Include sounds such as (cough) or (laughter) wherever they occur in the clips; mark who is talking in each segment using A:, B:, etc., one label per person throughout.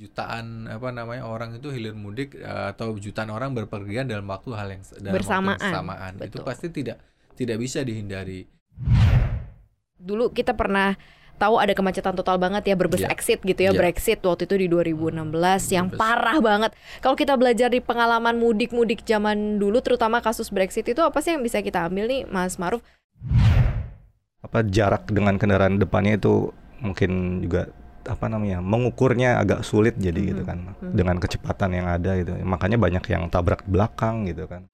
A: jutaan apa namanya orang itu hilir mudik uh, atau jutaan orang berpergian dalam waktu hal yang dalam
B: Bersamaan.
A: waktu yang bersamaan. Itu pasti tidak tidak bisa dihindari.
B: Dulu kita pernah tahu ada kemacetan total banget ya berbes
A: Iya.
B: exit gitu ya
A: Iya.
B: Brexit waktu itu di 2016 yang
A: Berbes.
B: parah banget. Kalau kita belajar di pengalaman mudik-mudik zaman dulu terutama kasus Brexit itu apa sih yang bisa kita ambil nih Mas Maruf?
C: apa jarak dengan kendaraan depannya itu mungkin juga apa namanya mengukurnya agak sulit jadi gitu
B: Mhm.
C: kan
B: Mhm.
C: dengan kecepatan yang ada gitu makanya banyak yang tabrak belakang gitu kan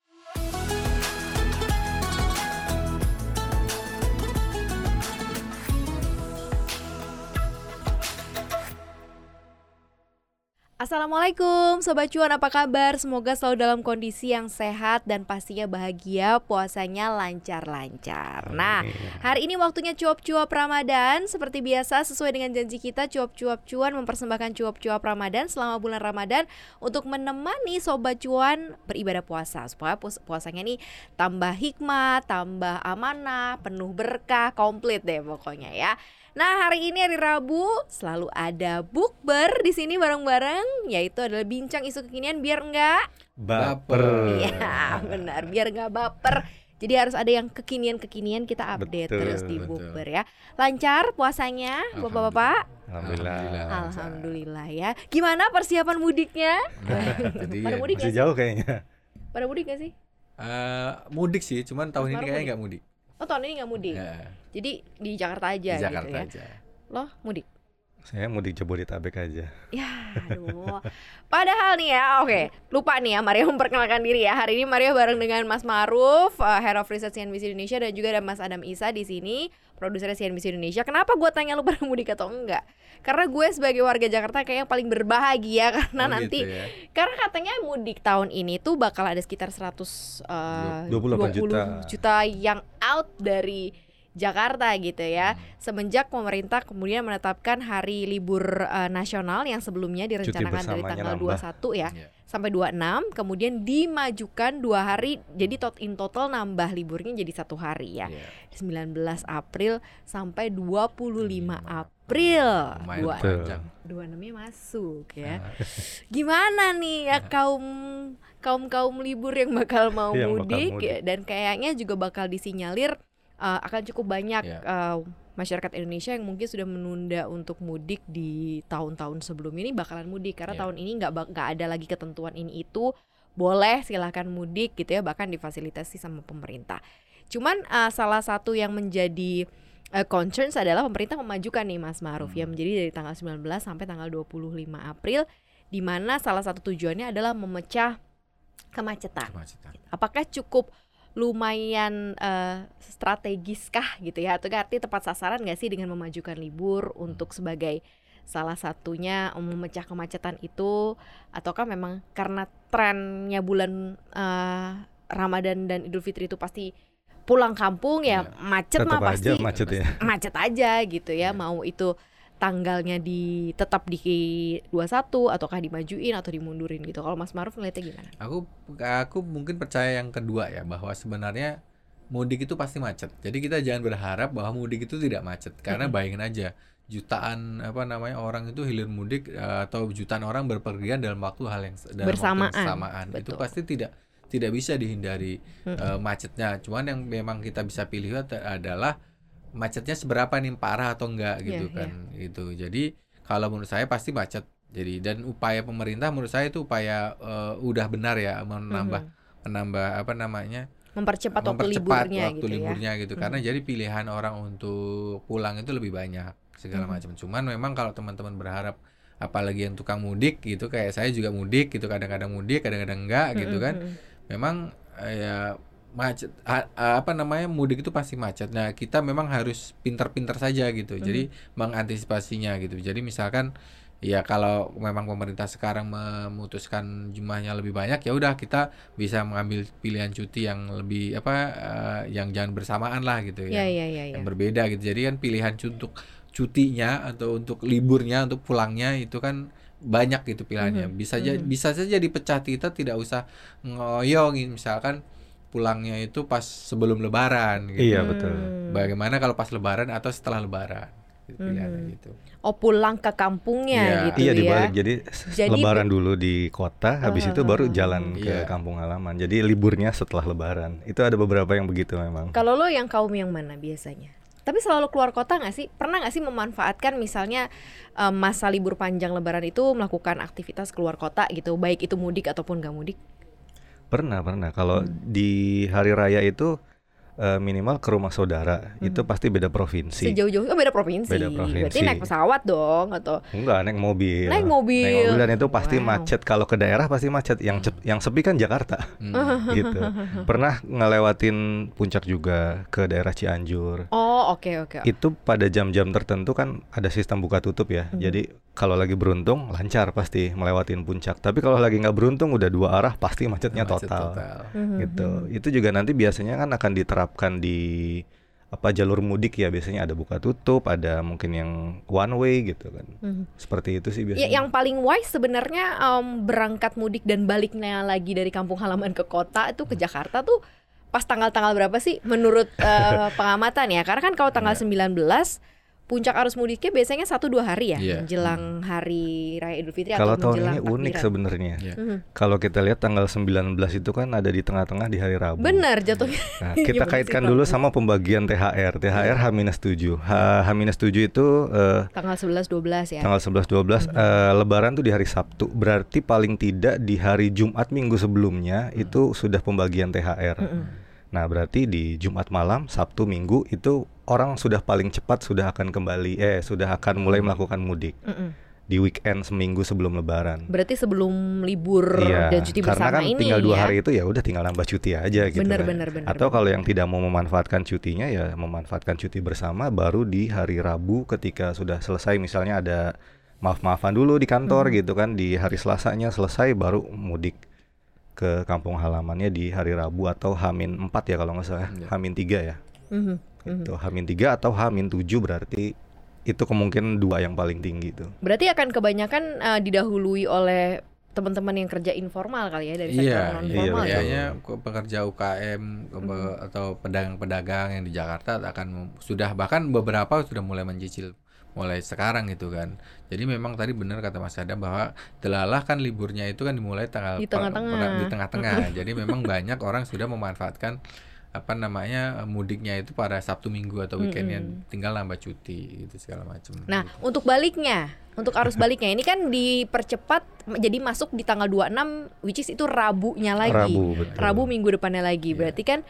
B: Assalamualaikum Sobat Cuan apa kabar? Semoga selalu dalam kondisi yang sehat dan pastinya bahagia Puasanya lancar-lancar. Nah hari ini waktunya cuap-cuap Ramadan. Seperti biasa sesuai dengan janji kita Cuap-cuap cuan mempersembahkan cuap-cuap Ramadan Selama bulan Ramadan Untuk menemani Sobat Cuan beribadah puasa. Supaya puas- puasanya nih tambah hikmah Tambah amanah Penuh berkah Komplit deh pokoknya ya Nah hari ini hari Rabu selalu ada bukber di sini bareng-bareng. Yaitu adalah bincang isu kekinian biar enggak
C: baper.
B: Iya benar. Biar enggak baper. Jadi harus ada yang kekinian-kekinian kita update
C: Betul,
B: terus di bukber ya. Lancar puasanya bapak-bapak?
C: Alhamdulillah
B: alhamdulillah. Ya. Gimana persiapan mudiknya?
A: Nah, jadi
B: Pada mudik
C: masih jauh kayaknya.
B: Pada mudik gak sih?
A: Eh, mudik sih, cuman tahun ini
B: Baru
A: kayaknya
B: mudik.
A: nggak mudik.
B: Oh tahun ini nggak mudik?
A: Ya,
B: jadi di Jakarta aja
A: di Jakarta
B: gitu ya?
A: aja.
B: loh mudik?
C: Saya mudik Jabodetabek aja.
B: Ya, aduh. Padahal nih ya, oke, lupa nih ya Maria memperkenalkan diri ya. Hari ini Maria bareng dengan Mas Maruf, uh, Head of Research CNBC Indonesia dan juga ada Mas Adam Isa di sini, produser CNBC Indonesia. Kenapa gue tanya lu (laughs) pada mudik atau enggak? Karena gue sebagai warga Jakarta kayak yang paling berbahagia (laughs) karena
A: Oh,
B: nanti
A: gitu ya.
B: karena katanya mudik tahun ini tuh bakal ada sekitar 100 uh,
C: 28 juta.
B: juta yang out dari Jakarta gitu ya. Semenjak pemerintah kemudian menetapkan hari libur uh, nasional yang sebelumnya direncanakan dari tanggal
C: nambah.
B: 21 ya
A: Iya.
B: sampai 26 kemudian dimajukan dua hari jadi tot in total nambah liburnya jadi satu hari ya.
A: Iya.
B: 19 April sampai 25 April.
A: Lumayan
B: Dua, dua enamnya masuk
A: Nah.
B: ya. (laughs) Gimana nih ya kaum kaum kaum libur yang bakal mau (laughs)
C: Yang bakal
B: mudik, dan kayaknya juga bakal disinyalir uh, akan cukup banyak
A: Ya.
B: uh, masyarakat Indonesia yang mungkin sudah menunda untuk mudik di tahun-tahun sebelum ini bakalan mudik karena
A: Ya.
B: tahun ini nggak nggak ada lagi ketentuan ini itu boleh silahkan mudik gitu ya bahkan difasilitasi sama pemerintah. Cuman uh, salah satu yang menjadi uh, concerns adalah pemerintah memajukan nih Mas Maruf ya
A: Hmm.
B: menjadi dari tanggal 19 sampai tanggal 25 April di mana salah satu tujuannya adalah memecah kemacetan.
A: Kemacetan.
B: Apakah cukup lumayan eh, strategis kah gitu ya atau arti tepat sasaran nggak sih dengan memajukan libur untuk sebagai salah satunya um, memecah kemacetan itu ataukah memang karena trennya bulan eh, Ramadan dan Idul Fitri itu pasti pulang kampung ya
A: Iya.
B: macet mah
C: aja
B: pasti
C: macet ya
B: macet aja gitu ya
A: Iya.
B: mau itu tanggalnya di tetap di 21 ataukah dimajuin atau dimundurin gitu kalau Mas Maruf ngeliatnya gimana?
A: Aku aku mungkin percaya yang kedua ya bahwa sebenarnya mudik itu pasti macet. Jadi kita jangan berharap bahwa mudik itu tidak macet karena bayangin aja jutaan apa namanya orang itu hilir mudik eh, atau jutaan orang berpergian dalam waktu hal yang dalam waktu yang
B: Bersamaan.
A: bersamaan. Itu pasti tidak tidak bisa dihindari
B: Mm-mm.
A: eh, macetnya. Cuman yang memang kita bisa pilih adalah macetnya seberapa nih parah atau enggak gitu
B: Iya,
A: kan. Gitu. Jadi kalau menurut saya pasti macet. Jadi dan upaya pemerintah menurut saya itu upaya eh, udah benar ya menambah
B: Mhm.
A: menambah apa namanya
B: mempercepat waktu
A: mempercepat
B: liburnya
A: waktu
B: gitu
A: liburnya gitu
B: Mhm.
A: karena jadi pilihan orang untuk pulang itu lebih banyak segala
B: Mhm.
A: macam cuman memang kalau teman-teman berharap apalagi yang tukang mudik gitu kayak saya juga mudik gitu kadang-kadang mudik kadang-kadang enggak
B: ya.
A: gitu kan
B: Mhm.
A: memang eh, ya macet a- a- apa namanya mudik itu pasti macet. Nah kita memang harus pintar-pintar saja gitu. Jadi mengantisipasinya gitu. Jadi misalkan ya kalau memang pemerintah sekarang memutuskan jumlahnya lebih banyak ya udah kita bisa mengambil pilihan cuti yang lebih apa eh, yang jangan bersamaan lah gitu
B: Ya.
A: Ya
B: ya ya ya.
A: yang berbeda gitu. Jadi kan pilihan untuk cutinya atau untuk liburnya untuk pulangnya itu kan banyak gitu pilihannya.
B: Mhm,
A: bisa aja
B: mhm.
A: bisa saja dipecah kita tidak usah ngoyong. Misalkan pulangnya itu pas sebelum lebaran gitu
C: Iya, betul.
B: Hmm.
A: bagaimana kalau pas lebaran atau setelah lebaran gitu, pilihannya
B: Mhm.
A: gitu.
B: Oh pulang ke kampungnya
A: Iya.
B: gitu
C: Iya
B: ya.
C: dibalik jadi,
B: Jadi
C: lebaran dulu di kota habis itu baru jalan
A: Iya.
C: ke kampung halaman. Jadi liburnya setelah lebaran. Itu ada beberapa yang begitu memang.
B: Kalau lo yang kaum yang mana biasanya? Tapi selalu keluar kota nggak sih? Pernah nggak sih memanfaatkan misalnya em, masa libur panjang lebaran itu melakukan aktivitas keluar kota gitu, baik itu mudik ataupun nggak mudik?
C: Pernah, pernah. Kalau di hari raya itu eh, minimal ke rumah saudara, itu pasti beda provinsi.
B: Sejauh-jauh, oh beda provinsi.
C: Beda
B: Berarti
C: provinsi.
B: naik pesawat dong atau
C: Enggak, naik mobil.
B: Naik mobil.
C: dan itu pasti
B: Wow.
C: macet. Kalau ke daerah pasti macet. Yang cep- yang sepi kan Jakarta.
A: Hmm. (laughs)
C: gitu. Pernah ngelewatin puncak juga ke daerah Cianjur.
B: Oh, oke oke.
C: Itu pada jam-jam tertentu kan ada sistem buka tutup ya.
B: Hmm.
C: Jadi kalau lagi beruntung lancar pasti melewatin puncak. Tapi kalau lagi nggak beruntung udah dua arah pasti macetnya
A: Macet
C: total.
B: Mhm.
C: Gitu. Itu juga nanti biasanya kan akan diterapkan di apa jalur mudik ya biasanya ada buka tutup, ada mungkin yang one way gitu kan.
B: Mhm.
C: Seperti itu sih
B: Ya,
C: biasanya.
B: yang paling wise sebenarnya em, berangkat mudik dan baliknya lagi dari kampung halaman ke kota itu ke Jakarta tuh pas tanggal-tanggal berapa sih menurut eh, (laughs) pengamatan ya? Karena kan kalau tanggal
C: Iya.
B: 19 puncak arus mudiknya biasanya satu dua hari ya
A: Iya.
B: menjelang hari raya Idul Fitri
C: Kalau
B: atau
C: tahun ini unik sebenarnya.
A: Iya.
B: Mhm.
C: Kalau kita lihat tanggal 19 itu kan ada di tengah-tengah di hari Rabu.
B: Benar jatuhnya.
C: Nah, (laughs) kita kaitkan dulu
B: Rabu.
C: sama pembagian THR. THR H-7. H H-7 itu eh,
B: Tanggal 11 12 ya.
C: tanggal 11 12 eh, lebaran tuh di hari Sabtu. Berarti paling tidak di hari Jumat minggu sebelumnya itu sudah pembagian THR. Nah, berarti di Jumat malam, Sabtu, Minggu itu orang sudah paling cepat sudah akan kembali eh sudah akan mulai melakukan mudik
B: Mm-mm.
C: di weekend seminggu sebelum lebaran.
B: Berarti sebelum libur
C: Iya,
B: dan cuti
C: karena
B: bersama
C: kan
B: ini
C: tinggal dua
B: ya.
C: hari itu ya udah tinggal nambah cuti aja gitu.
B: Bener,
C: kan.
B: bener, bener,
C: Atau kalau yang tidak mau memanfaatkan cutinya ya memanfaatkan cuti bersama baru di hari Rabu ketika sudah selesai misalnya ada maaf-maafan dulu di kantor
B: Hmm.
C: gitu kan di hari Selasanya selesai baru mudik ke kampung halamannya di hari Rabu atau Hamin 4 ya kalau nggak salah
A: Iya.
C: Hamin 3 ya.
B: Mhm.
C: Itu Hamin 3 atau Hamin 7 berarti itu kemungkinan dua yang paling tinggi tuh.
B: Berarti akan kebanyakan eh, didahului oleh teman-teman yang kerja informal kali ya dari sektor
A: Iya,
B: non
C: iya,
B: formal.
C: betul.
A: kayaknya ke- pekerja UKM ke-
B: Hmm.
A: atau pedagang-pedagang yang di Jakarta akan sudah bahkan beberapa sudah mulai mencicil mulai sekarang gitu kan. Jadi memang tadi benar kata Mas Adam bahwa delalah kan liburnya itu kan dimulai tanggal
B: Di tengah-tengah.
A: di tengah-tengah. Jadi memang banyak orang sudah memanfaatkan apa namanya mudiknya itu pada Sabtu Minggu atau weekendnya tinggal nambah cuti gitu segala macam.
B: Nah,
A: gitu.
B: untuk baliknya, untuk arus (laughs) baliknya ini kan dipercepat jadi masuk di tanggal 26 which is itu Rabunya lagi.
C: Rabu betul.
B: Rabu minggu depannya lagi. Berarti kan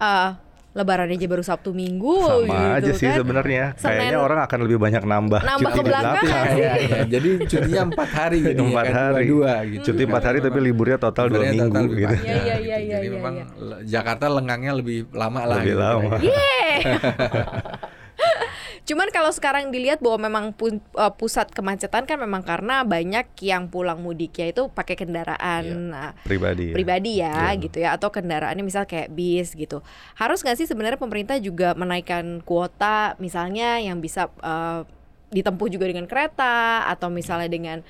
B: eh lebaran aja baru Sabtu Minggu
C: Sama
B: gitu
C: aja sih
B: kan.
C: sebenarnya. Kayaknya orang akan lebih banyak nambah,
B: Nambah
C: cuti
B: ke
C: di
B: belakang
C: belakang.
B: sih.
A: Iya, iya. Jadi cutinya empat hari jadi
C: Empat hari.
A: dua, gitu.
C: Cuti empat hari tapi liburnya total dua
A: Liburnya
C: minggu
A: total
C: gitu.
B: Iya, iya, iya, iya,
A: Jadi
B: iya,
A: memang
B: iya.
A: le- Jakarta lengangnya lebih lama lah.
C: Lebih
A: gitu.
C: lama. (laughs)
B: Cuman kalau sekarang dilihat bahwa memang pu- eh, pusat kemacetan kan memang karena banyak yang pulang mudiknya itu pakai kendaraan
A: Iya.
B: nah,
C: Pribadi. ya.
B: pribadi ya
C: Iya.
B: gitu ya atau kendaraannya misal kayak bis gitu. Harus nggak sih sebenarnya pemerintah juga menaikkan kuota misalnya yang bisa eh, ditempuh juga dengan kereta atau misalnya dengan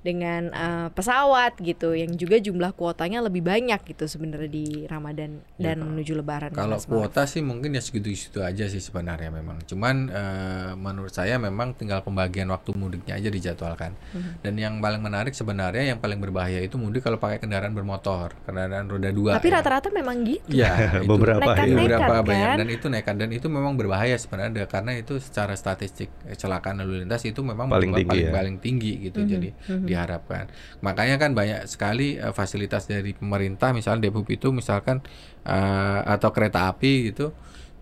B: dengan eh, pesawat gitu yang juga jumlah kuotanya lebih banyak gitu sebenarnya di Ramadan dan menuju Lebaran.
A: Iya, Kalau kuota sih mungkin ya segitu-segitu aja sih sebenarnya memang. Cuman eh, menurut saya memang tinggal pembagian waktu mudiknya aja dijadwalkan.
B: Mhm.
A: Dan yang paling menarik sebenarnya yang paling berbahaya itu mudik kalau pakai kendaraan bermotor, kendaraan roda dua.
B: Tapi
A: ya.
B: rata-rata memang gitu.
A: Iya, (laughs) itu.
C: Beberapa
B: Nekat-nekat
C: ya.
A: beberapa
B: kan?
A: banyak dan itu nekat dan itu memang berbahaya sebenarnya karena itu secara statistik kecelakaan lalu lintas itu memang
C: Paling tinggi
A: paling,
C: ya.
A: paling tinggi gitu jadi diharapkan. Makanya kan banyak sekali eh, fasilitas dari pemerintah misalnya Depub itu misalkan eh, atau kereta api gitu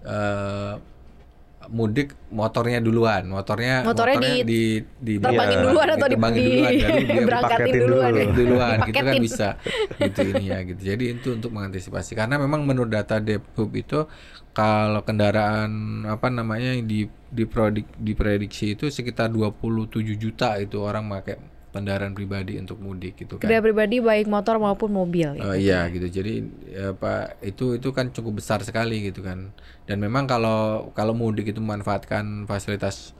A: eh, mudik motornya duluan motornya
B: Motornya di-
A: di, di
B: terbangin duluan atau di,
A: diterbangin
B: di-
A: duluan, (laughs) dia
B: berangkatin duluan
C: dulu.
B: ya.
A: duluan. Gitu kan bisa gitu ini ya gitu. Jadi itu untuk mengantisipasi. Karena memang menurut data Depub itu kalau kendaraan apa namanya yang di diprodik diprediksi itu sekitar 27 juta itu orang pakai kendaraan pribadi untuk mudik gitu kan
B: Kendaraan pribadi baik motor maupun mobil.
A: Oh
B: gitu.
A: iya gitu. Jadi ya, Pak itu itu kan cukup besar sekali gitu kan. Dan memang kalau kalau mudik itu memanfaatkan fasilitas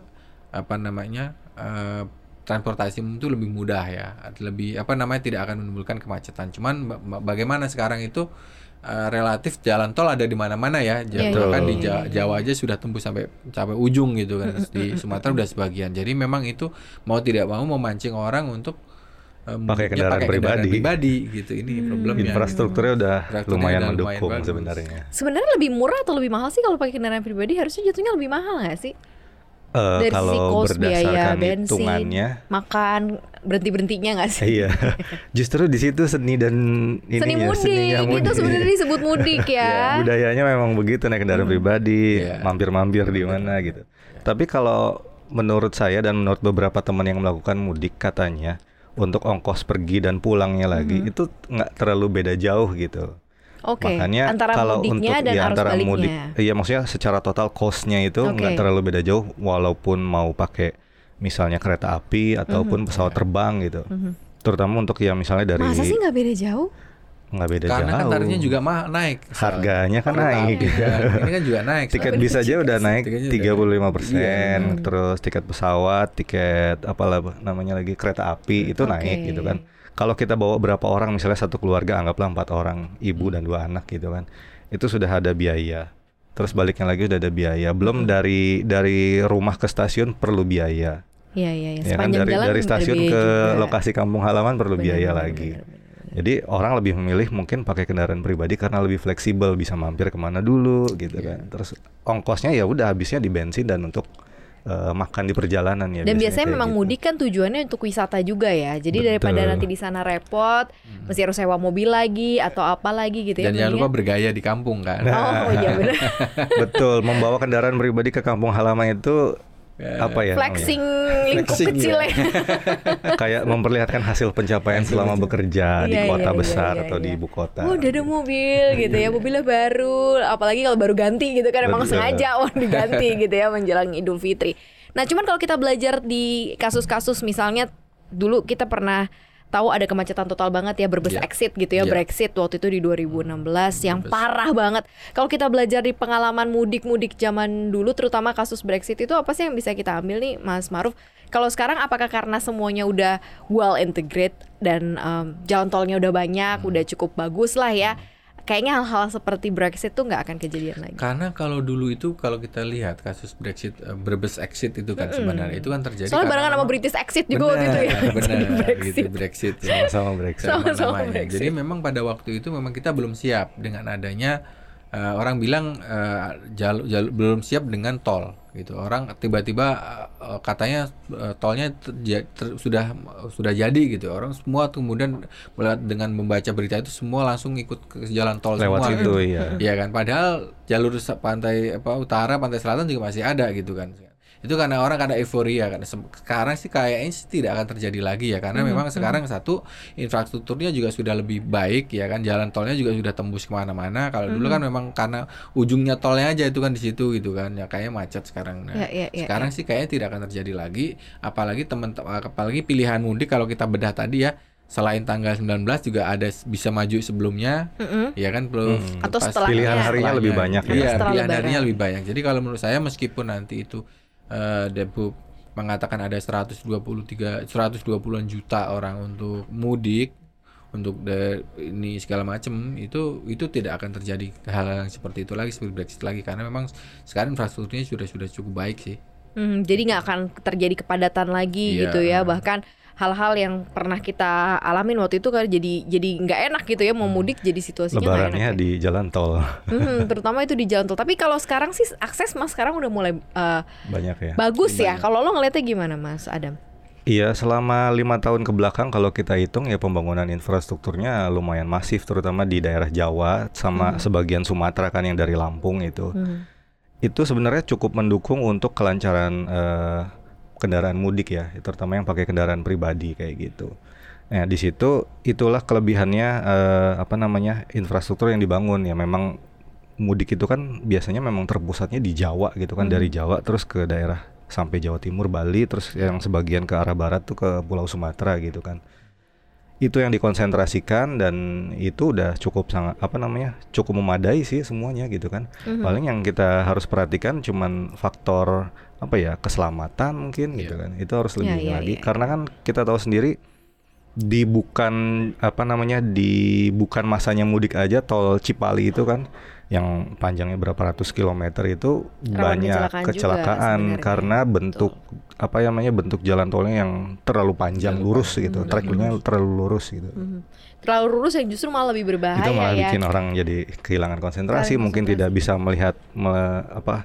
A: apa namanya? eh, transportasi umum itu lebih mudah ya, lebih apa namanya tidak akan menimbulkan kemacetan. Cuman bagaimana sekarang itu uh, relatif jalan tol ada di mana-mana ya.
B: Iya,
A: Jawa
B: iya,
A: kan
B: iya,
A: di
B: iya,
A: Ja-
B: iya.
A: Jawa aja sudah tembus sampai sampai ujung gitu kan. Di Sumatera udah sebagian. Jadi memang itu mau tidak mau memancing orang untuk uh,
C: Pakai
A: mudiknya
C: kendaraan pribadi.
A: pribadi gitu. Ini problemnya.
C: Infrastrukturnya udah
A: Infrastrukturnya
C: lumayan
A: udah lumayan
C: mendukung
A: bagus.
C: sebenarnya.
B: Sebenarnya lebih murah atau lebih mahal sih kalau pakai kendaraan pribadi? Harusnya jatuhnya lebih mahal nggak sih?
C: Eh,
B: Dari sisi
C: kalau
B: cost biaya
C: berdasarkan
B: bensin,
C: hitungannya,
B: makan berhenti berhentinya nggak sih?
C: iya. (laughs) Justru di situ seni dan ini
B: Seni
C: ya,
B: mudik,
C: seninya
B: itu
C: mudik.
B: sebenarnya disebut mudik (laughs) ya.
C: budayanya memang begitu naik kendaraan pribadi,
A: Iya.
C: mampir-mampir di mana gitu. Tapi kalau menurut saya dan menurut beberapa teman yang melakukan mudik katanya untuk ongkos pergi dan pulangnya lagi itu nggak terlalu beda jauh gitu.
B: Oke,
C: Makanya
B: antara
C: kalau
B: mudiknya
C: untuk
B: dan
C: ya
B: arus
C: antara
B: baliknya.
C: mudik, iya maksudnya secara total costnya itu nggak
B: Oke.
C: terlalu beda jauh walaupun mau pakai misalnya kereta api ataupun pesawat terbang gitu. Terutama untuk yang misalnya dari
B: Masa sih nggak beda jauh?
C: nggak beda
A: Karena kan
C: jauh.
A: tarifnya juga mah naik.
C: harganya kan naik.
A: Ya, (laughs) ini kan juga naik.
C: tiket
A: soalnya.
C: bis aja udah naik
A: Tiketnya udah
C: 35 persen,
A: Iya.
C: terus tiket pesawat, tiket apalah namanya lagi kereta api itu
B: Oke.
C: naik gitu kan. Kalau kita bawa berapa orang, misalnya satu keluarga, anggaplah empat orang, ibu dan dua anak gitu kan, itu sudah ada biaya. Terus baliknya lagi udah ada biaya. Belum dari dari rumah ke stasiun perlu biaya.
B: Iya iya iya.
C: Ya kan dari
B: jalan
C: dari stasiun ke
B: juga.
C: lokasi kampung halaman perlu biaya
B: benar,
C: lagi.
B: benar, benar.
C: Jadi orang lebih memilih mungkin pakai kendaraan pribadi karena lebih fleksibel bisa mampir ke mana dulu gitu
B: Iya.
C: kan. Terus ongkosnya ya udah habisnya di bensin dan untuk eh, makan di perjalanan ya.
B: Dan biasanya
C: kayak
B: memang
C: gitu.
B: mudik kan tujuannya untuk wisata juga ya. Jadi
C: Betul.
B: daripada nanti di sana repot, mesti harus sewa mobil lagi atau apa lagi gitu ya.
A: Dan jangan lupa bergaya di kampung kan.
B: Oh iya benar. (laughs)
C: Betul, membawa kendaraan pribadi ke kampung halaman itu. Apa ya?
B: Flexing lingkup
A: Flexing,
B: kecil
A: ya.
B: ya. (laughs)
C: Kayak memperlihatkan hasil pencapaian selama bekerja di
B: Iya,
C: kota
B: iya,
C: besar
B: iya,
C: atau
B: iya.
C: di ibu kota.
B: Oh, udah ada mobil gitu ya, (laughs) mobilnya baru, apalagi kalau baru ganti gitu kan emang
C: Betul.
B: sengaja (laughs) oh diganti gitu ya menjelang Idul Fitri. Nah, cuman kalau kita belajar di kasus-kasus misalnya dulu kita pernah tahu ada kemacetan total banget ya berbes
A: Iya.
B: exit gitu ya
A: Iya.
B: Brexit waktu itu di 2016 yang parah banget. Kalau kita belajar di pengalaman mudik-mudik zaman dulu terutama kasus Brexit itu apa sih yang bisa kita ambil nih Mas Maruf? Kalau sekarang apakah karena semuanya udah well integrated dan um, jalan tolnya udah banyak, udah cukup bagus lah ya. Kayaknya hal-hal seperti Brexit tuh nggak akan kejadian lagi.
A: Karena kalau dulu itu kalau kita lihat kasus Brexit eh, Brebes exit itu kan sebenarnya itu kan terjadi
B: Soalnya
A: karena
B: barengan sama British exit juga waktu itu ya.
A: Benar,
B: Brexit.
A: gitu Brexit. ya.
C: Sama-sama Brexit.
B: Sama-sama
A: namanya.
B: Brexit.
A: Jadi memang pada waktu itu memang kita belum siap dengan adanya eh, orang bilang eh, jalur, jalur belum siap dengan tol gitu. Orang tiba-tiba eh, katanya eh, tolnya terja- ter- sudah sudah jadi gitu. Orang semua kemudian melihat dengan membaca berita itu semua langsung ikut ke jalan tol
C: Lewat
A: semua
C: situ,
A: gitu.
C: iya.
A: Iya kan padahal jalur pantai apa utara, pantai selatan juga masih ada gitu kan. Itu karena orang karena euforia kan. Sem- Sekarang sih kayaknya sih tidak akan terjadi lagi ya karena memang sekarang satu infrastrukturnya juga sudah lebih baik ya kan. Jalan tolnya juga sudah tembus ke mana-mana. Kalau dulu kan memang karena ujungnya tolnya aja itu kan di situ gitu kan. Ya kayaknya macet sekarang. Nah,
B: Ya, ya, ya,
A: sekarang sih kayaknya tidak akan terjadi lagi. Apalagi teman apalagi pilihan mudik kalau kita bedah tadi ya. Selain tanggal 19 juga ada bisa maju sebelumnya,
B: Mm-mm.
A: ya kan belum
C: Hmm.
B: Atau setelahnya.
C: Pilihan harinya lebih banyak ya.
B: Setelah
A: pilihan
B: Lebaran.
A: harinya lebih banyak. Jadi kalau menurut saya meskipun nanti itu eh Depu mengatakan ada 123 120-an juta orang untuk mudik untuk de- ini segala macam itu itu tidak akan terjadi hal yang seperti itu lagi seperti Brexit lagi karena memang sekarang infrastrukturnya sudah sudah cukup baik sih.
B: Hmm, jadi nggak akan terjadi kepadatan lagi
A: Iya.
B: gitu ya. Bahkan hal-hal yang pernah kita alamin waktu itu kan jadi jadi nggak enak gitu ya mau mudik jadi situasinya nggak enak. Ya.
C: di jalan tol
B: Hmm, terutama itu di jalan tol. Tapi kalau sekarang sih akses mas sekarang udah mulai eh,
C: banyak ya.
B: bagus ya. Kalau lo ngeliatnya gimana mas Adam?
C: Iya, selama lima tahun ke belakang kalau kita hitung ya pembangunan infrastrukturnya lumayan masif, terutama di daerah Jawa sama sebagian Sumatera kan yang dari Lampung itu.
B: Hmm.
C: Itu sebenarnya cukup mendukung untuk kelancaran eh, kendaraan mudik ya, terutama yang pakai kendaraan pribadi kayak gitu. Nah di situ itulah kelebihannya eh, apa namanya infrastruktur yang dibangun. Ya memang mudik itu kan biasanya memang terpusatnya di Jawa gitu kan dari Jawa terus ke daerah sampai Jawa Timur Bali terus yang sebagian ke arah barat tuh ke Pulau Sumatera gitu kan itu yang dikonsentrasikan dan itu udah cukup sangat apa namanya cukup memadai sih semuanya gitu kan
B: Mhm.
C: paling yang kita harus perhatikan cuman faktor apa ya keselamatan mungkin gitu
A: Iya.
C: kan itu harus lebih
B: Iya, iya,
C: lagi
B: iya.
C: karena kan kita tahu sendiri di bukan apa namanya di bukan masanya mudik aja tol Cipali itu kan yang panjangnya berapa ratus kilometer itu banyak
B: kecelakaan juga
C: kecelakaan
B: sebenarnya.
C: karena bentuk apa namanya bentuk jalan tolnya yang terlalu panjang
A: Terlalu
C: lurus
A: panjang,
C: gitu
A: terlalu
C: tracknya terlalu lurus gitu
B: Mhm. Terlalu lurus yang justru malah lebih berbahaya
C: itu malah
B: ya.
C: bikin orang jadi kehilangan konsentrasi
B: Kehilangan
C: mungkin tidak bisa melihat me- apa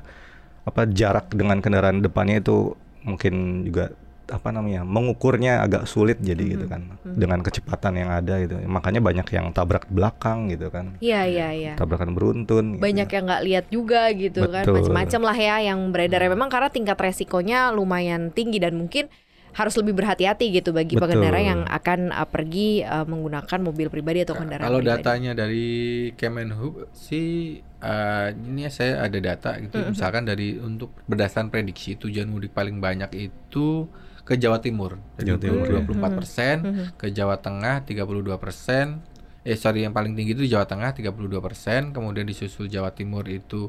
C: apa jarak dengan kendaraan depannya itu mungkin juga apa namanya mengukurnya agak sulit jadi gitu kan dengan kecepatan yang ada gitu makanya banyak yang tabrak belakang gitu kan
B: Iya iya iya.
C: tabrakan beruntun gitu.
B: Banyak yang nggak lihat juga gitu kan
C: Betul.
B: macam-macam lah ya yang beredar memang karena tingkat resikonya lumayan tinggi dan mungkin harus lebih berhati-hati gitu bagi
C: Betul.
B: pengendara yang akan uh, pergi uh, menggunakan mobil pribadi atau kendaraan
A: Kalau
B: pribadi.
A: datanya dari Kemenhub sih eh, ini ya saya ada data gitu misalkan dari untuk berdasarkan prediksi tujuan mudik paling banyak itu ke Jawa Timur
C: Jawa Timur, ya.
A: 24 persen
B: Mhm.
A: ke Jawa Tengah 32 persen eh sorry yang paling tinggi itu Jawa Tengah 32 persen kemudian disusul Jawa Timur itu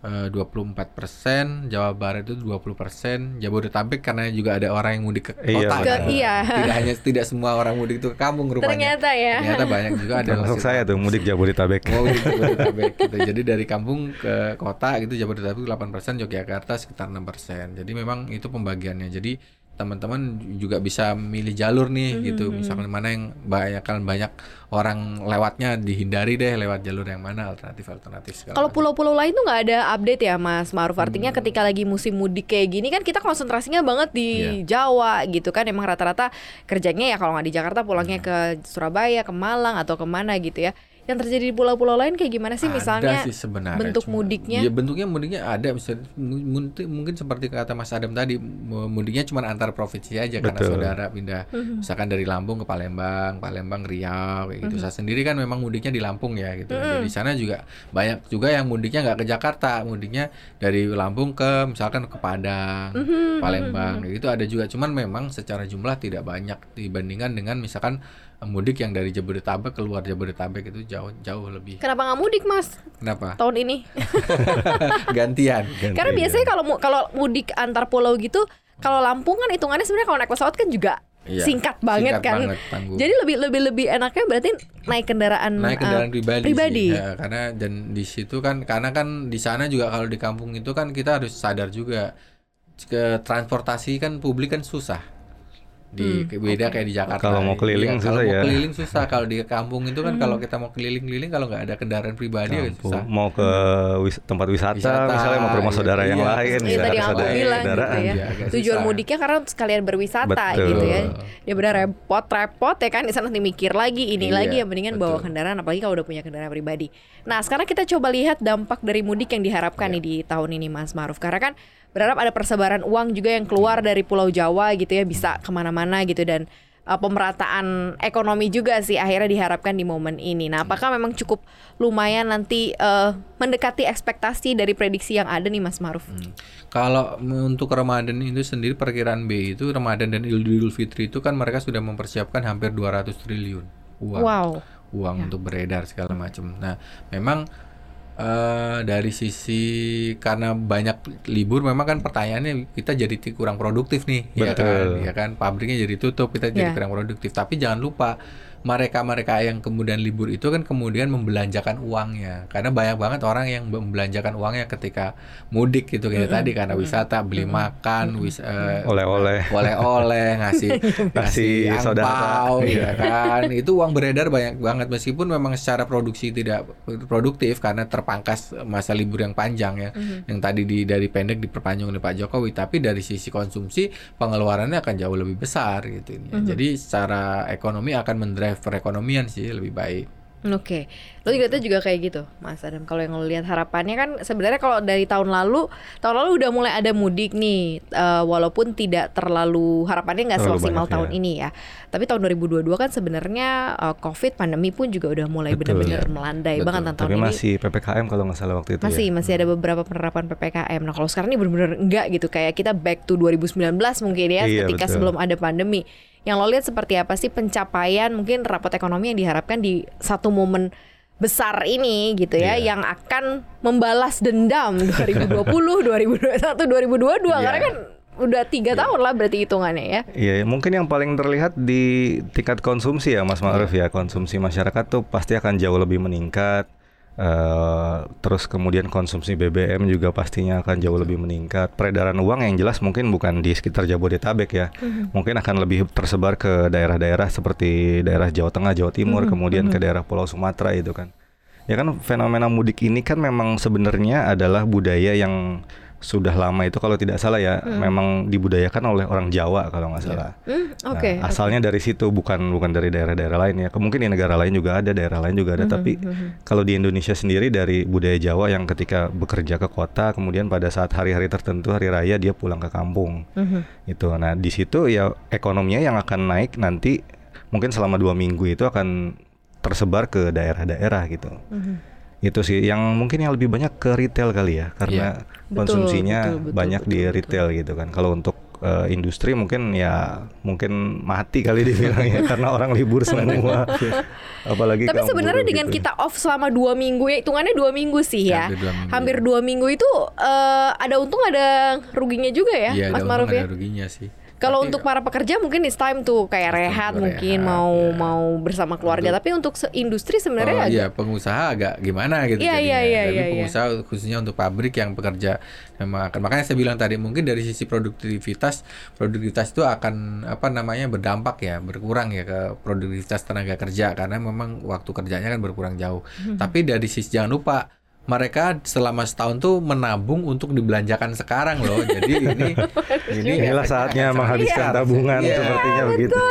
A: eh, 24 persen Jawa Barat itu 20 persen Jabodetabek karena juga ada orang yang mudik ke
C: Iya,
A: kota kan.
B: Ke- iya.
A: tidak hanya tidak semua orang mudik itu ke kampung rupanya
B: Ternyata ya.
A: ternyata banyak juga ada
C: termasuk
A: yang
C: saya tuh mudik Jabodetabek
A: Oh gitu Jabodetabek gitu. Jadi dari kampung ke kota gitu Jabodetabek 8%, Yogyakarta sekitar 6%. Jadi memang itu pembagiannya. Jadi teman-teman juga bisa milih jalur nih gitu. Misalkan mana yang banyak kan banyak orang lewatnya dihindari deh lewat jalur yang mana alternatif-alternatif segala
B: Kalau pulau-pulau lain tuh nggak ada update ya Mas Maruf. Artinya ketika lagi musim mudik kayak gini kan kita konsentrasinya banget di Jawa gitu kan. Emang rata-rata kerjanya ya kalau nggak di Jakarta pulangnya ke Surabaya, ke Malang atau ke mana gitu ya. Yang terjadi di pulau-pulau lain kayak gimana sih misalnya
A: ada sih sebenarnya
B: bentuk
A: cuma-
B: mudiknya?
A: ya bentuknya mudiknya ada bisa mungkin, mungkin seperti kata Mas Adam tadi mu- mudiknya cuma antar provinsi aja karena
C: Betul.
A: saudara pindah
B: Mhm.
A: misalkan dari Lampung ke Palembang Palembang Riau kayak gitu
B: Mhm.
A: saya sendiri kan memang mudiknya di Lampung ya gitu jadi di sana juga banyak juga yang mudiknya nggak ke Jakarta mudiknya dari Lampung ke misalkan ke Padang
B: Mhm,
A: Palembang kayak gitu ada juga cuman memang secara jumlah tidak banyak dibandingkan dengan misalkan mudik yang dari Jabodetabek keluar Jabodetabek itu jauh jauh lebih
B: Kenapa nggak mudik Mas
A: kenapa
B: tahun ini? (laughs)
A: gantian.
B: Karena biasanya kalau kalau mudik antar pulau gitu, kalau Lampung kan hitungannya sebenarnya kalau naik pesawat kan juga
A: Iya,
B: singkat banget
A: singkat
B: kan.
A: banget, tangguh.
B: Jadi lebih lebih lebih enaknya berarti naik kendaraan
A: naik
B: uh,
A: kendaraan pribadi,
B: pribadi.
A: sih. Ya, karena dan di situ kan karena kan di sana juga kalau di kampung itu kan kita harus sadar juga ke transportasi kan publik kan susah di
B: Hmm,
A: beda
B: oke.
A: kayak di Jakarta
C: Kalau mau keliling
A: Iya, kalau
C: susah
A: mau
C: ya.
A: keliling susah kalau di kampung itu kan
B: Hmm.
A: kalau kita mau keliling-keliling kalau nggak ada kendaraan pribadi ya
C: Kampung.
A: susah
C: mau ke wis- tempat wisata,
A: Wisata,
C: misalnya mau ke rumah
A: iya,
C: saudara yang
A: iya.
C: lain
B: Iya
C: nggak
B: tadi aku
C: saudara
B: bilang gitu ya.
A: Iya, agak
B: Tujuan
A: susah.
B: mudiknya karena sekalian berwisata
C: Betul.
B: gitu ya. Dia benar repot repot ya kan di sana nanti mikir lagi ini
A: Iya,
B: lagi yang mendingan bawa
A: betul.
B: kendaraan apalagi kalau udah punya kendaraan pribadi. Nah, sekarang kita coba lihat dampak dari mudik yang diharapkan
A: Iya.
B: nih di tahun ini Mas Maruf. Karena kan berharap ada persebaran uang juga yang keluar dari Pulau Jawa gitu ya bisa ke mana-mana gitu dan uh, pemerataan ekonomi juga sih akhirnya diharapkan di momen ini. Nah, apakah memang cukup lumayan nanti uh, mendekati ekspektasi dari prediksi yang ada nih Mas Maruf?
A: Hmm. Kalau untuk Ramadan itu sendiri perkiraan B itu Ramadan dan Idul Fitri itu kan mereka sudah mempersiapkan hampir 200 triliun uang.
B: Wow.
A: uang
B: Ya.
A: untuk beredar segala macam. Nah, memang eh dari sisi karena banyak libur memang kan pertanyaannya kita jadi kurang produktif nih, ya kan?
C: Betul.
A: Ya kan pabriknya jadi tutup, kita jadi
B: Ya.
A: kurang produktif. Tapi jangan lupa mereka-mereka yang kemudian libur itu kan kemudian membelanjakan uangnya. Karena banyak banget orang yang membelanjakan uangnya ketika mudik gitu kayak tadi karena wisata, beli makan, wis eh,
C: Oleh-oleh.
A: oleh-oleh ngasih (laughs) ngasih
C: Ngasih saudara.
A: angpau ya kan? Itu uang beredar banyak banget. Meskipun memang secara produksi tidak produktif karena terpangkas masa libur yang panjang ya. Yang tadi di dari pendek diperpanjang oleh Pak Jokowi. Tapi dari sisi konsumsi pengeluarannya akan jauh lebih besar gitu. Ini jadi secara ekonomi akan mendrive perekonomian sih lebih baik
B: Oke, lo juga tuh juga kayak gitu, Mas Adam. Kalau yang lo lihat harapannya kan sebenarnya kalau dari tahun lalu, tahun lalu udah mulai ada mudik nih, eh, walaupun tidak terlalu harapannya nggak semaksimal tahun
C: ya.
B: ini ya. Tapi tahun 2022 kan sebenarnya eh, COVID pandemi pun juga udah mulai benar-benar
A: Iya.
B: melandai
A: Betul.
B: banget tahun
C: Tapi
B: ini.
C: masih PPKM kalau nggak salah waktu itu
B: Masih
C: ya.
B: masih ada beberapa penerapan PPKM. Nah, kalau sekarang ini benar-benar enggak gitu kayak kita back to 2019 mungkin ya
C: Iya,
B: ketika
C: betul.
B: sebelum ada pandemi. Yang lo lihat seperti apa sih pencapaian mungkin rapot ekonomi yang diharapkan di satu momen besar ini gitu ya
A: Iya.
B: yang akan membalas dendam 2020, 2021, 2022
A: Iya.
B: karena kan udah tiga tahun lah berarti hitungannya ya.
C: Iya, mungkin yang paling terlihat di tingkat konsumsi ya, Mas Ma'ruf
B: Iya.
C: ya. Konsumsi masyarakat tuh pasti akan jauh lebih meningkat. Eh, terus kemudian konsumsi BBM juga pastinya akan jauh lebih meningkat. Peredaran uang yang jelas mungkin bukan di sekitar Jabodetabek ya,
B: Mhm.
C: mungkin akan lebih tersebar ke daerah-daerah seperti daerah Jawa Tengah, Jawa Timur,
B: Mhm,
C: kemudian ke
B: mhm.
C: daerah Pulau Sumatera itu kan. Ya kan fenomena mudik ini kan memang sebenarnya adalah budaya yang sudah lama itu kalau tidak salah ya,
B: Hmm.
C: memang dibudayakan oleh orang Jawa kalau nggak salah.
B: Hmm,
C: Nah,
B: oke.
C: asalnya dari situ bukan bukan dari daerah-daerah lain ya. Mungkin di negara lain juga ada, daerah lain juga ada.
B: Mhm,
C: Tapi
B: mhm.
C: kalau di Indonesia sendiri dari budaya Jawa yang ketika bekerja ke kota, kemudian pada saat hari-hari tertentu hari raya dia pulang ke kampung.
B: Mhm.
C: Itu. Nah di situ ya ekonominya yang akan naik nanti mungkin selama dua minggu itu akan tersebar ke daerah-daerah gitu.
B: Mhm.
C: Itu sih yang mungkin yang lebih banyak ke retail kali ya, karena
B: Betul,
C: konsumsinya
B: betul, betul,
C: banyak di
B: betul, betul.
C: retail gitu kan. Kalau untuk eh, industri mungkin ya mungkin mati kali dibilang ya (laughs) karena orang libur semua. (laughs) Apalagi
B: Tapi sebenarnya
C: buruh
B: dengan
C: gitu.
B: kita off selama dua minggu ya hitungannya dua minggu sih ya.
A: Hampir dua minggu,
B: Hampir
A: ya.
B: dua minggu itu eh, ada untung ada ruginya juga ya,
A: Iya,
B: Mas
A: ada
B: Maruf
A: untung
B: ya.
A: ada ruginya sih.
B: Kalau
A: Tapi-
B: untuk para pekerja mungkin it's time tuh kayak rehat mungkin
A: rehat,
B: mau
A: ya.
B: mau bersama keluarga.
A: Untuk-
B: Tapi untuk industri sebenarnya
A: Oh
B: agak
A: iya, pengusaha agak gimana gitu
B: Iya, iya, iya,
A: Tapi
B: iya, iya.
A: pengusaha khususnya untuk pabrik yang bekerja memang akan makanya saya bilang tadi mungkin dari sisi produktivitas produktivitas itu akan apa namanya berdampak ya berkurang ya ke produktivitas tenaga kerja karena memang waktu kerjanya kan berkurang jauh.
B: Hmm.
A: Tapi dari sisi jangan lupa mereka selama setahun tuh menabung untuk dibelanjakan sekarang loh. (laughs) Jadi ini ini
C: Inilah saatnya
A: efek-
C: menghabiskan
A: Iya,
C: tabungan
A: iya.
C: sepertinya begitu.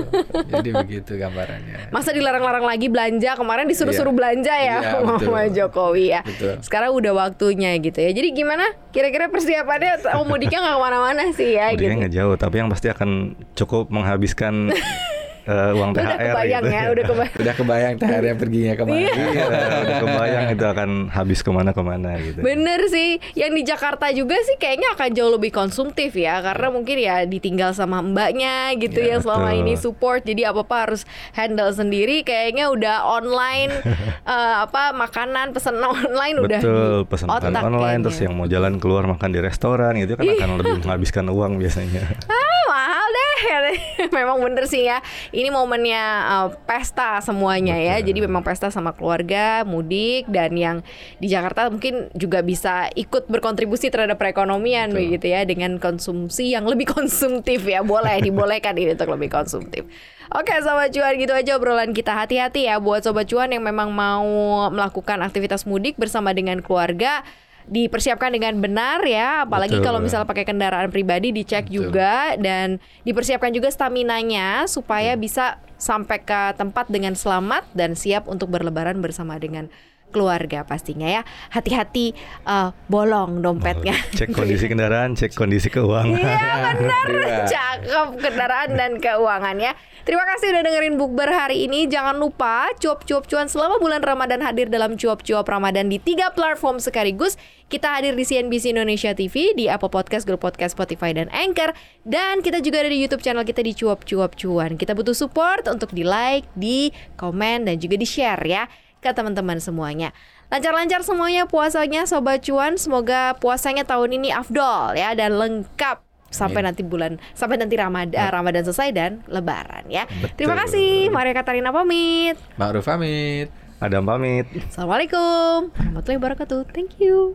C: (laughs)
A: Jadi begitu gambarannya.
B: masa dilarang-larang lagi belanja kemarin disuruh-suruh
A: Iya.
B: belanja ya
A: Iya,
B: sama
A: betul.
B: Jokowi ya.
A: Betul.
B: Sekarang udah waktunya gitu ya. Jadi gimana? Kira-kira persiapannya mau mudiknya nggak ke mana-mana sih ya
C: Mudiknya
B: gitu.
C: nggak jauh, tapi yang pasti akan cukup menghabiskan (laughs) eh, uang THR
B: Udah kebayang
C: gitu.
B: ya, udah kebayang.
A: Udah kebayang THR yang perginya ke mana?
C: Iya, udah kebayang itu akan habis ke mana-kemana gitu.
B: Bener sih, yang di Jakarta juga sih kayaknya akan jauh lebih konsumtif ya Karena mungkin ya ditinggal sama mbaknya gitu
C: Ya,
B: yang selama
C: betul.
B: ini support Jadi apa-apa harus handle sendiri Kayaknya udah online (laughs) eh, apa makanan pesan (laughs) online udah
C: Betul, pesan
B: otak
C: online
B: kayaknya.
C: terus yang mau jalan keluar makan di restoran gitu kan akan lebih menghabiskan uang biasanya.
B: Deh. (laughs) memang bener sih ya. Ini momennya uh, pesta semuanya ya.
C: Betul.
B: Jadi memang pesta sama keluarga, mudik dan yang di Jakarta mungkin juga bisa ikut berkontribusi terhadap perekonomian
C: Betul.
B: begitu ya dengan konsumsi yang lebih (laughs) konsumtif ya. Boleh dibolehkan ini untuk lebih konsumtif. Oke sobat cuan gitu aja obrolan kita hati-hati ya buat sobat cuan yang memang mau melakukan aktivitas mudik bersama dengan keluarga dipersiapkan dengan benar ya apalagi
C: Betul.
B: kalau misalnya pakai kendaraan pribadi dicek
A: Betul.
B: juga dan dipersiapkan juga staminanya supaya bisa sampai ke tempat dengan selamat dan siap untuk berlebaran bersama dengan keluarga pastinya ya hati-hati eh, bolong dompetnya (laughs)
C: Cek kondisi kendaraan, cek kondisi keuangan.
B: Iya benar, (laughs)
A: Iya.
B: cakep kendaraan dan keuangan ya. Terima kasih udah dengerin Bukber hari ini. Jangan lupa cuap-cuap cuan selama bulan Ramadan hadir dalam cuap-cuap Ramadan di tiga platform sekaligus. Kita hadir di CNBC Indonesia TV, di Apple Podcast, Google Podcast, Spotify, dan Anchor. Dan kita juga ada di YouTube channel kita di cuap-cuap cuan. Kita butuh support untuk di like, di komen, dan juga di share ya ke teman-teman semuanya. Lancar-lancar semuanya puasanya Sobat Cuan. Semoga puasanya tahun ini afdol ya dan lengkap sampai
A: Amin.
B: nanti bulan sampai nanti Ramadan Ramadan selesai dan Lebaran ya.
C: Betul.
B: Terima kasih. Maria Katarina pamit.
A: Ma'ruf pamit.
C: Adam pamit.
B: Assalamualaikum warahmatullahi wabarakatuh. Thank you.